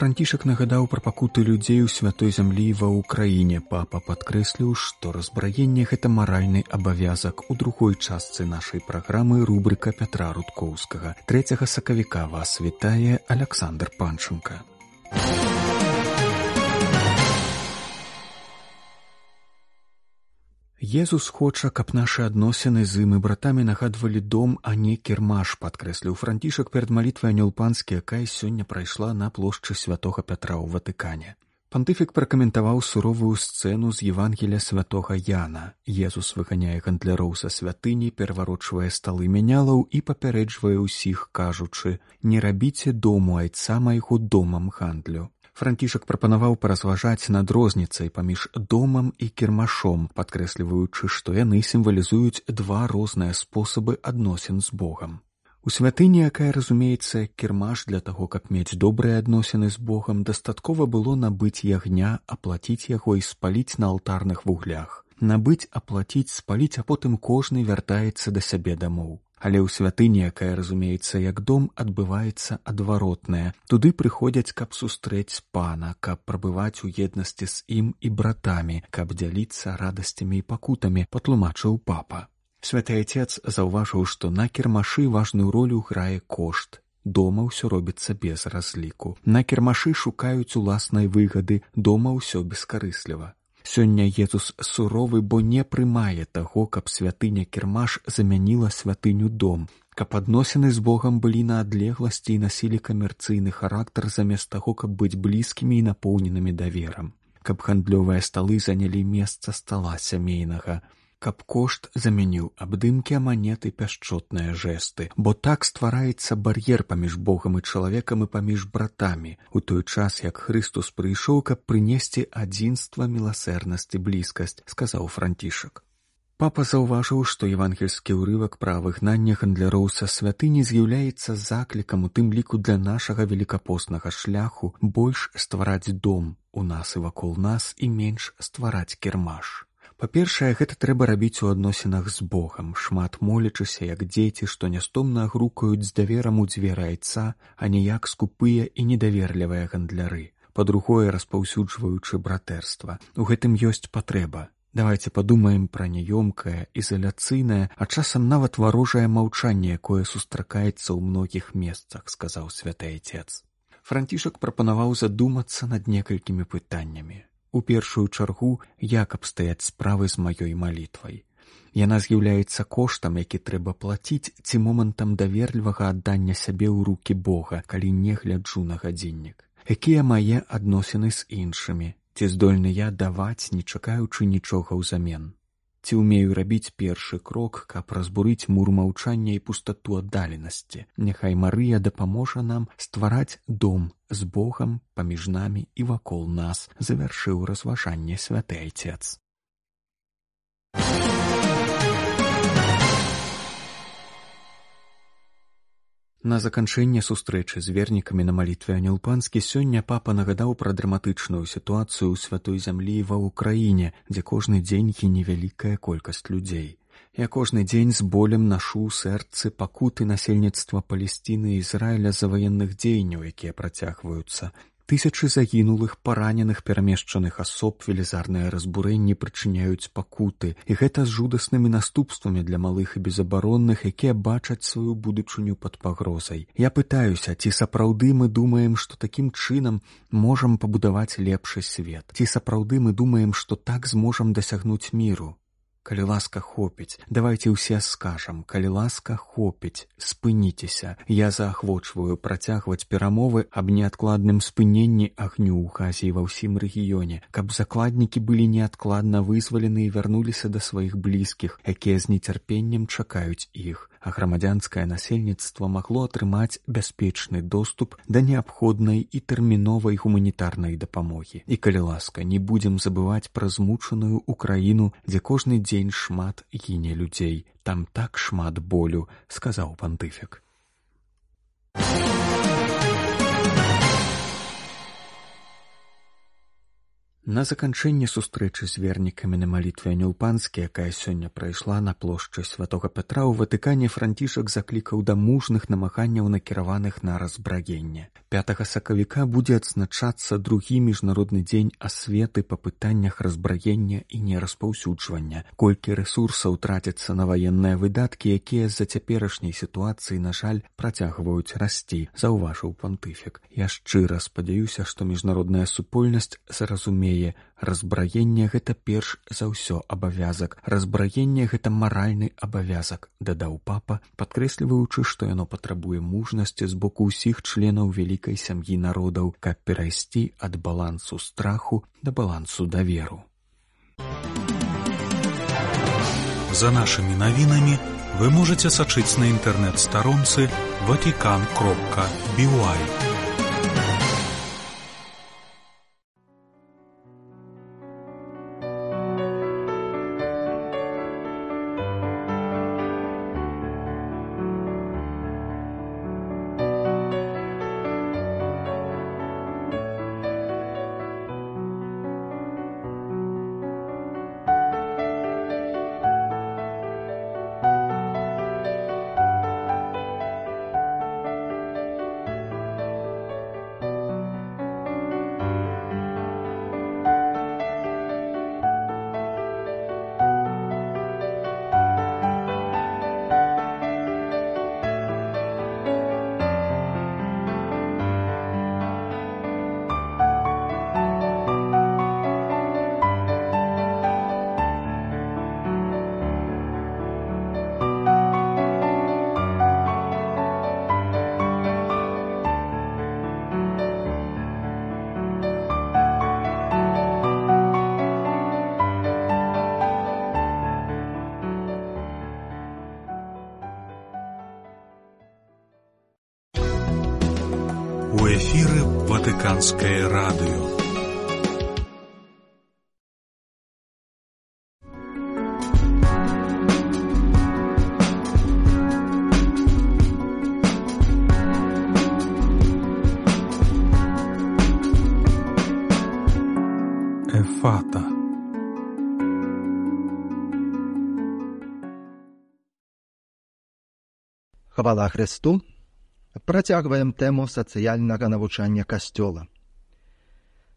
Францішак нагадаў пра пакуты людзей у святой зямлі ва ўкраіне. Папа падкрэсліў, што разбраенне гэта маральны абавязак. У другой частцы нашай праграмы рубрыка Пятра рудкоўскага. Трэцяга сакавіка вас вітае Александр панчынка. Езус хоча, каб нашы адносіны з ім і братамі нагадвалі дом, а не кірмаш, падкрэсліў францішак перад малітвай анёлпанскі, якая сёння прайшла на плошчы святога Пятра ў Ватыкане. Пантыфік пракаментаваў суровую сцэну з Евангеля святога Яна. Езус выганяе гандляроў са святыні, пераварочвае сталы мянялаў і папярэджвае ўсіх, кажучы: « Не рабіце дому айца майго домам гандлю. Францішак прапанаваў паразважаць над розніцай паміж домам і кірмашом, падкрэсліваючы, што яны сімвалізуюць два розныя спосабы адносін з Богам. У святыні, якая разумеецца кірмаш для таго, каб мець добрыя адносіны з Богам, дастаткова было набыць ягня, аплаціць яго і спаліць на алтарных вуглях. Набыць, аплаціць, спаліць, а потым кожны вяртаецца да сябе дамоў але ў святыні якая разумеецца як дом адбываецца адваротная. Туды прыходзяць каб сустрэць пана каб прабываць у еднасці з ім і братамі каб дзяліцца радасцямі і пакутамі патлумачыў папа. Святы отец заўважыў што на кірмашы важную ролю грае кошт. Дома ўсё робіцца без разліку. На кірмашы шукаюць уласнай выгады. Дома ўсё бескарысліва Сёння Езус суровы, бо не прымае таго, каб святыня кірмаш замяніла святыню дом, каб адносіны з Богам былі на адлегласці і насілі камерцыйны характар замест таго, каб быць блізкімі і напоўненымі даверам, каб гандлёвыя сталы занялі месца стала сямейнага каб кошт замяніў абдымкі аманеты пяшчотныя жэсты, бо так ствараецца бар'ер паміж Богам і чалавекам і паміж братамі, у той час як Христус прыйшоў, каб прынесці адзінства міласэрнасці блізкасць, сказаў францішак. Папа заўважыў, што евангельскі ўрывак пра выгнанне гандляроў са святыні з'яўляецца заклікам у тым ліку для нашага великапоснага шляху больш ствараць дом у нас і вакол нас і менш ствараць кірмаш. Па-першае, гэта трэба рабіць у адносінах з Богам, шмат молячыся, як дзеці, што нястомна грукаюць з даверам у дзверы айца, а ніяк скупыя і недаверлівыя гандляры. Па-другое, распаўсюджваючы братэрства. У гэтым ёсць патрэба. Давайте падумаем пра няёмкае, ізаляцыйнае, а часам нават варожае маўчанне, якое сустракаецца ў многіх месцах, сказаў святы отец. Францішак прапанаваў задумацца над некалькімі пытаннямі у першую чаргу як абстаяць справы з маёй малітвай. Яна з'яўляецца коштам, які трэба плаціць ці момантам даверлівага аддання сябе ў рукі Бога, калі не гляджу на гадзіннік. Якія мае адносіны з іншымі, ці здольны я даваць, не чакаючы нічога ўзамен ці ўмею рабіць першы крок, каб разбурыць мур маўчання і пустату аддаленасці. Няхай Марыя дапаможа нам ствараць дом з Богам паміж намі і вакол нас, завяршыў разважанне святы айцец. На заканчэнне сустрэчы з вернікамі на малітве анёлпанскі сёння папа нагадаў пра драматычную сітуацыю ў святой зямлі ва ўкраіне, дзе кожны дзень гіне вялікая колькасць людзей. Я кожны дзень з болем нашу сэрцы пакуты насельніцтва палесціны і Ізраіля за ваенных дзеянняў, якія працягваюцца, тысячы загінулых параненых перамешчаных асоб велізарныя разбурэнні прычыняюць пакуты. І гэта з жудаснымі наступствамі для малых і безабаронных якія бачаць сваю будучыню пад пагрозай. Я пытаюся ці сапраўды мы думаем што такім чынам можам пабудаваць лепшы свет? Ці сапраўды мы думаем што так зможам дасягнуць міру калі ласка хопіць давайте ўсе скажам калі ласка хопіць спыніцеся. Я заахвочваю працягваць перамовы аб неадкладным спыненні агню ў хазіі ва ўсім рэгіёне. Каб закладнікі былі неадкладна вызвалены і вярнуліся да сваіх блізкіх якія з нецярпеннем чакаюць іх а грамадзянскае насельніцтва магло атрымаць бяспечны доступ да неабходнай і тэрміновай гуманітарнай дапамогі. І калі ласка не будзем забываць пра змучаную украіну дзе кожны дзень шмат гіне людзей. Там так шмат болю сказаў пантыфік На заканчэнне сустрэчы з вернікамі на малітве анёлпанскі, якая сёння прайшла на плошчы святого Петра ў ватыкане францішак заклікаў да мужных намаганняў накіраваных на разбраенне. 5 сакавіка будзе адзначацца другі міжнародны дзень асветы па пытаннях разбраення і нераспаўсюджвання. Колькі рэсурсаў траціцца на ваенныя выдаткі, якія з-за цяперашняй сітуацыі, на жаль, працягваюць расці, заўважыў пантыфік. Я шчыра спадзяюся, што міжнародная супольнасць зразумее яе разбраенне гэта перш за ўсё абавязак разбраенне гэта маральны абавязак дадаў папа падкрэсліваючы што яно патрабуе мужнасці з боку ўсіх членаў вялікай сям'і народаў каб перайсці ад балансу страху да балансу даверу за нашымі навінамі вы можете сачыць на інтэрнэт-старонцы ватикан кропка бівай ватыканскае радыё. Эфата. Хвала Христу, Працягваем тэму сацыяльнага навучання касцёла.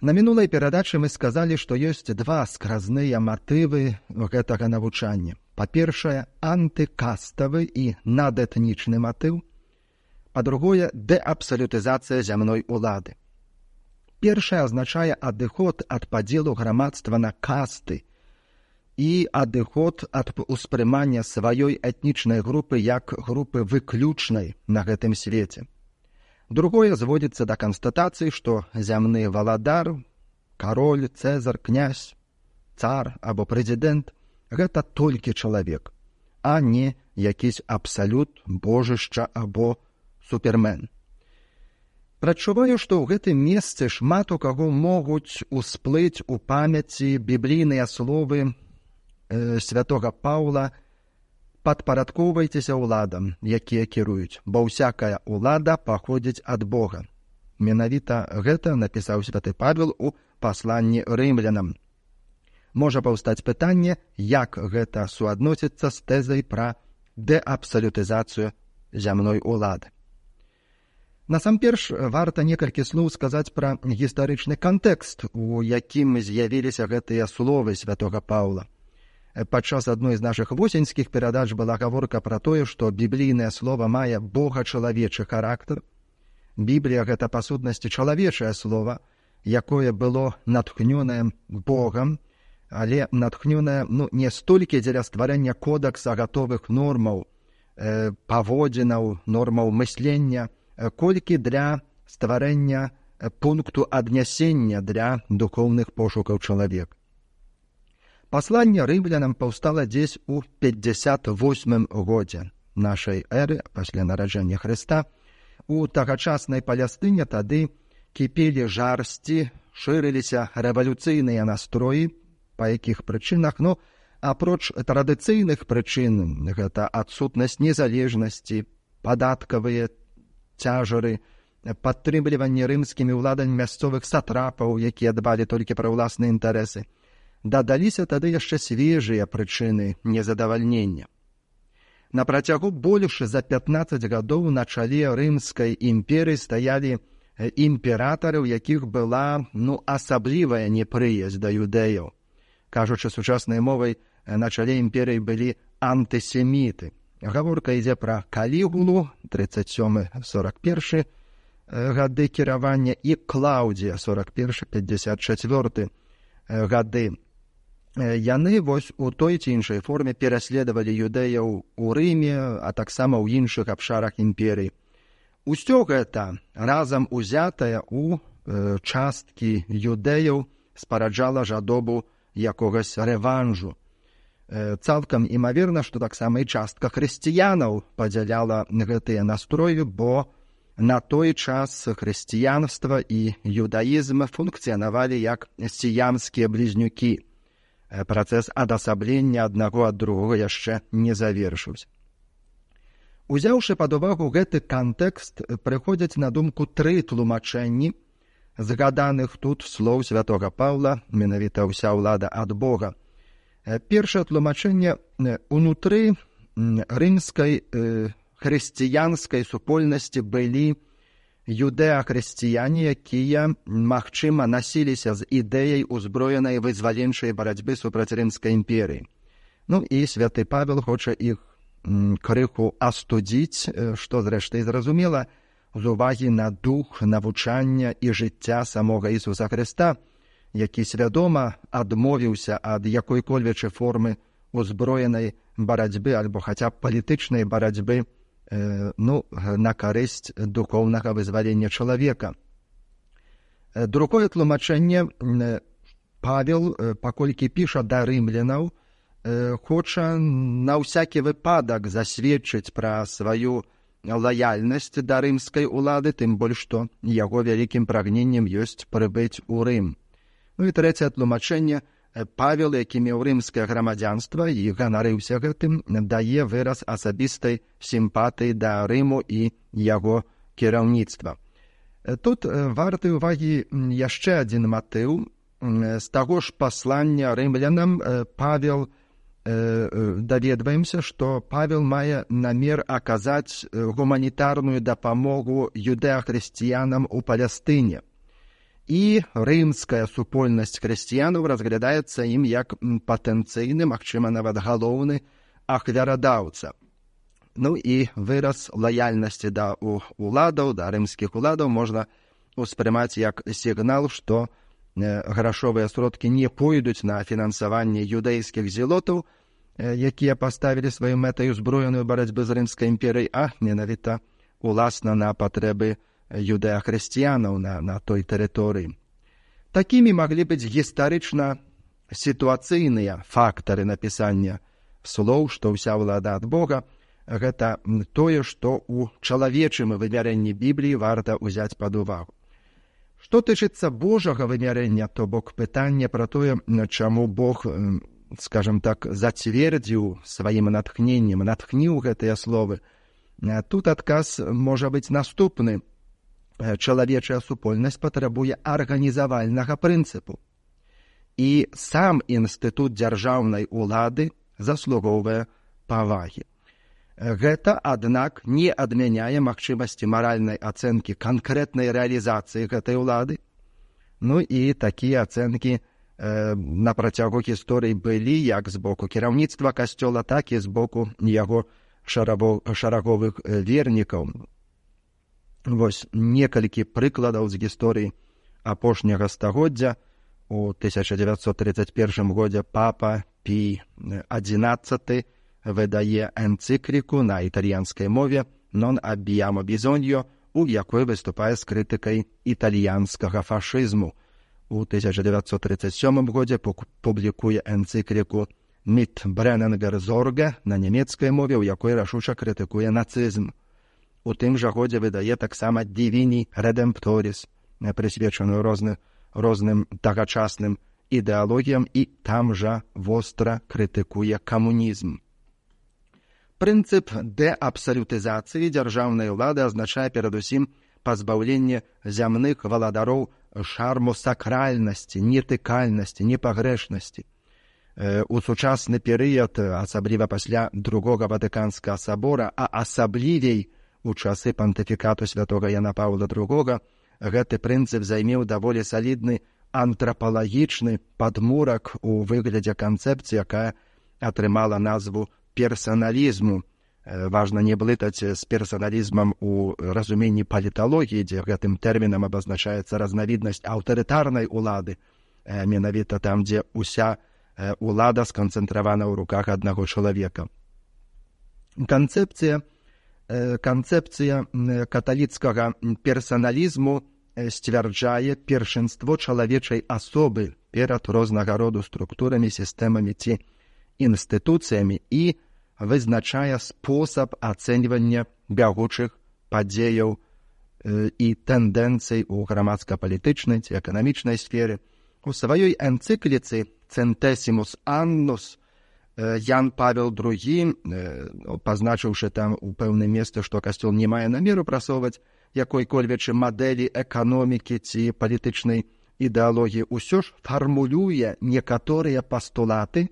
На мінулай перадачы мы сказалі, што ёсць два скразныя матывы гэтага навучання. Па-першае, антыкаставы і надэтнічны матыў, па-другое, дэабсалютызацыя зямной улады. Першае азначае адыход ад падзелу грамадства на касты, і адыход ад успрымання сваёй этнічнай групы як групы выключнай на гэтым свеце. Другое зводзіцца да канстатацыі, што зямны валадар, кароль, цезар, князь, цар або прэзідэнт гэта толькі чалавек, а не якісь абсалют божышча або супермен. Прачуваю, што ў гэтым месцы шмат у каго могуць усплыць у памяці біблійныя словы э, святого паула падпарадкоўвайцеся ўладам якія кіруюць бо ўсякая ўлада паходзіць ад бога. Менавіта гэта напісаў святы павел у пасланні рымлянам. Можа паўстаць пытанне як гэта суадносіцца з тэзай пра дэабсалютызацыю зямной улады. Насамперш варта некалькі слоў сказаць пра гістарычны кантэкст у якім з'явіліся гэтыя словы святого паула падчас адной з нашых восеньскіх перадач была гаворка пра тое, што біблійнае слово мае бога чалавечы характар. Біблія гэта па сутнасці чалавечае слово, якое было натхнёнае Богам, але натхнёнае ну, не столькі дзеля стварэння кодекса гатовых нормаў, э, паводзінаў, нормаў мыслення, э, колькі для стварэння э, пункту аднясення для духоўных пошукаў чалавека. Пасланне рымлянам паўстала дзесь у 58 годзе нашай эры пасля нараджэння Хрыста. У тагачаснай палястыне тады кіпелі жарсці, шырыліся рэвалюцыйныя настроі, па якіх прычынах ну, апроч традыцыйных прычын гэта адсутнасць незалежнасці, падаткавыя цяжары падтрымліванне рымскімі ўладамі мясцовых сатрапаў, якія дбалі толькі пра ўласныя інтарэсы. Дадаліся тады яшчэ свежыя прычыны незадавальнення. На працягу больш за 15 гадоў на чале рымскай імперыі стаялі імператары, у якіх была ну асаблівая непрыязь да юдэяў. Кажучы сучаснай мовай на чале імперыі былі антысеміты. Гаворка ідзе пра калігулу 3741 гады кіравання і клаўдзія 41-54 гады. Яны вось у той ці іншай форме пераследавалі юдэяў у рыме, а таксама ў іншых абшарах імперыі. Усё гэта разам узятае ў э, часткі юдэяў спараджала жадобу якогось рэванжу. Э, цалкам імаверна, што таксама і частка хрысціянаў падзяляла гэтыя настроі, бо на той час хрысціянства і юдаізм функцыянавалі як сіямскія блізнюкі. Працэс адасаблення аднаго ад другога яшчэ не завершыўся. Узяўшы пад увагу гэты кантэкст, прыходзяць на думку тры тлумачэнні, згаданых тут слоў святого Паўла, менавіта ўся ўлада ад Бога. Першае тлумачэнне унутры рымскай хрысціянскай супольнасці былі юдэахрысціяне, якія, магчыма, насіліся з ідэяй узброенай вызваленчай барацьбы супраць рымскай імперыі. Ну і святы Павел хоча іх крыху астудзіць, што зрэшты зразумела, з увагі на дух навучання і жыцця самога Ісуса Хрыста, які свядома адмовіўся ад якой-кольвечы формы узброенай барацьбы альбо хаця б палітычнай барацьбы ну, на карысць духоўнага вызвалення чалавека. Другое тлумачэнне Павел, паколькі піша да рымлянаў, хоча на ўсякі выпадак засведчыць пра сваю лаяльнасць да рымскай улады, тым больш што яго вялікім прагненнем ёсць прыбыць у Рым. Ну і трэцяе тлумачэнне, Павел, які меў рымскае грамадзянства і ганарыўся гэтым, дае выраз асабістай сімпатыі да рыму і яго кіраўніцтва. Тут варты ўвагі яшчэ адзін матыў. З таго ж паслання рымлянам Павел даведваемся, што Павел мае намер аказаць гуманітарную дапамогу юдэахрысціянам у Палястыне і рымская супольнасць хрысціянаў разглядаецца ім як патэнцыйны, магчыма, нават галоўны ахвярадаўца. Ну і выраз лаяльнасці да уладаў, да рымскіх уладаў можна успрымаць як сігнал, што грашовыя сродкі не пойдуць на фінансаванне юдэйскіх зелотаў, якія паставілі сваю мэтай узброеную барацьбы з рымскай імперыяй, а менавіта уласна на патрэбы, юдэахрысціянаў на, на той тэрыторыі. Такімі маглі быць гістарычна сітуацыйныя фактары напісання слоў, што ўся ўлада ад Бога, гэта тое, што ў чалавечым вымярэнні бібліі варта ўзяць пад увагу. Што тычыцца Божага вымярэння, то бок пытанне пра тое, чаму Бог, скажем так, зацвердзіў сваім натхненнем, натхніў гэтыя словы. Тут адказ можа быць наступны чалавечая супольнасць патрабуе арганізавальнага прынцыпу. І сам інстытут дзяржаўнай улады заслугоўвае павагі. Гэта, аднак, не адмяняе магчымасці маральнай ацэнкі канкрэтнай рэалізацыі гэтай улады. Ну і такія ацэнкі э, на працягу гісторыі былі як з боку кіраўніцтва касцёла, так і з боку яго шараговых вернікаў, Вось некалькі прыкладаў з гісторыі апошняга стагоддзя у 1931 годзе папа пі 11 выдае энцыкліку на італьянскай мове нон аб'ямо бізоньо, у якой выступае з крытыкай італьянскага фашызму. У 1937 годзе публікуе энцыкліку Міт Брэненгер Зорга на нямецкай мове, у якой рашуча крытыкуе нацызм у тым жа годзе выдае таксама дівіні рэдэмпторіс прысвечаную розны розным тагачасным ідэалогіям і там жа востра крытыкуе камунізм Прынцып дэабсалютызацыі дзяржаўнай улады азначае перадусім пазбаўленне зямных валадароў шарму сакральнасці, нетыкальнасці, непагрэшнасці. Э, у сучасны перыяд, асабліва пасля другога ватыканскага сабора, а асаблівей у часы пантыфікату святога Яна Паўла II, гэты прынцып займеў даволі салідны антрапалагічны падмурак у выглядзе канцэпцыі, якая атрымала назву персаналізму. Э, важна не блытаць з персаналізмам у разуменні паліталогіі, дзе гэтым тэрмінам абазначаецца разнавіднасць аўтарытарнай улады, э, менавіта там, дзе ўся э, улада сканцэнтравана ў руках аднаго чалавека. Канцэпцыя канцэпцыя каталіцкага персаналізму сцвярджае першынство чалавечай асобы перад рознага роду структурамі сістэмамі ці інстытуцыямі і вызначае спосаб ацэньвання бягучых падзеяў і тэндэнцый у грамадска-палітычнай ці эканамічнай сферы. У сваёй энцыкліцы цэнтэсімус аннус Ян Павел II, пазначыўшы там у пэўным месцы, што касцёл не мае намеру прасоўваць якой-кольвечы мадэлі эканомікі ці палітычнай ідэалогіі, ўсё ж фармулюе некаторыя пастулаты,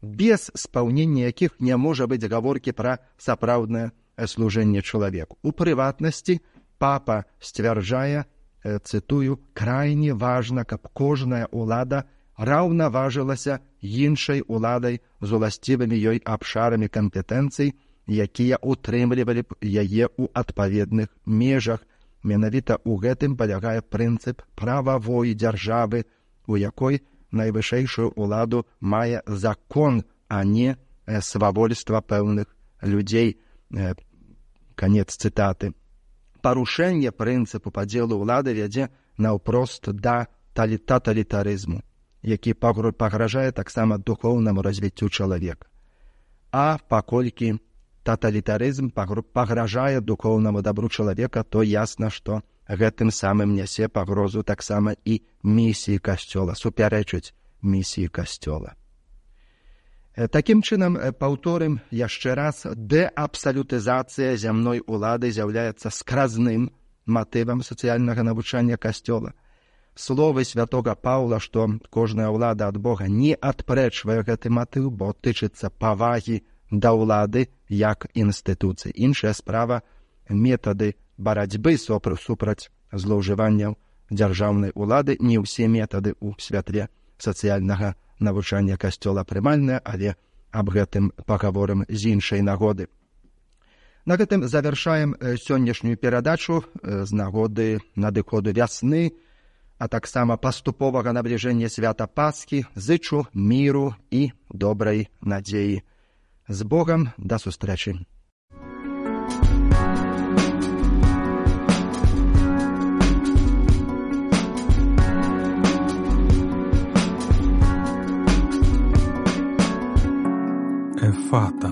без спаўнення якіх не можа быць гаворкі пра сапраўднае служэнне чалавеку. У прыватнасці папа сцвярджае цытую крайне важна, каб кожная ўлада раўнаважылася іншай уладай з уласцівымі ёй абшарамі кампетэнцый, якія утрымлівалі б яе ў адпаведных межах. Менавіта ў гэтым палягае прынцып прававой дзяржавы, у якой найвышэйшую ўладу мае закон, а не э, свавольства пэўных людзей э, конец цытаты. Парушэнне прынцыпу падзелу ўлады вядзе наўпрост да талітаталітарызму, які пагражае таксама духоўнаму развіццю чалавека. А паколькі таталітарызм пагражае духоўнаму дабру чалавека, то ясна, што гэтым самым нясе пагрозу таксама і місіі касцёла супярэчыць місіі касцёла. Такім чынам паўторым яшчэ раз дэабсалютызацыя зямной улады з'яўляецца скразным матывам сацыяльнага навучання касцёла. Словы святога Паўла, што кожная ўлада ад Бога не адпрэчвае гэты матыў, бо тычыцца павагі да ўлады як інстытуцыі. Іншая справа метады барацьбы сопру супраць злоўжыванняў дзяржаўнай улады не ўсе метады ў святле сацыяльнага навучання касцёла прымальныя, але аб гэтым пагаворым з іншай нагоды. На гэтым завяршаем сённяшнюю перадачу з нагоды надыходу вясны, а таксама паступовага набліжэння свята пасхі, зычу міру і добрай надзеі. З Богам да сустрэчы. Ефата.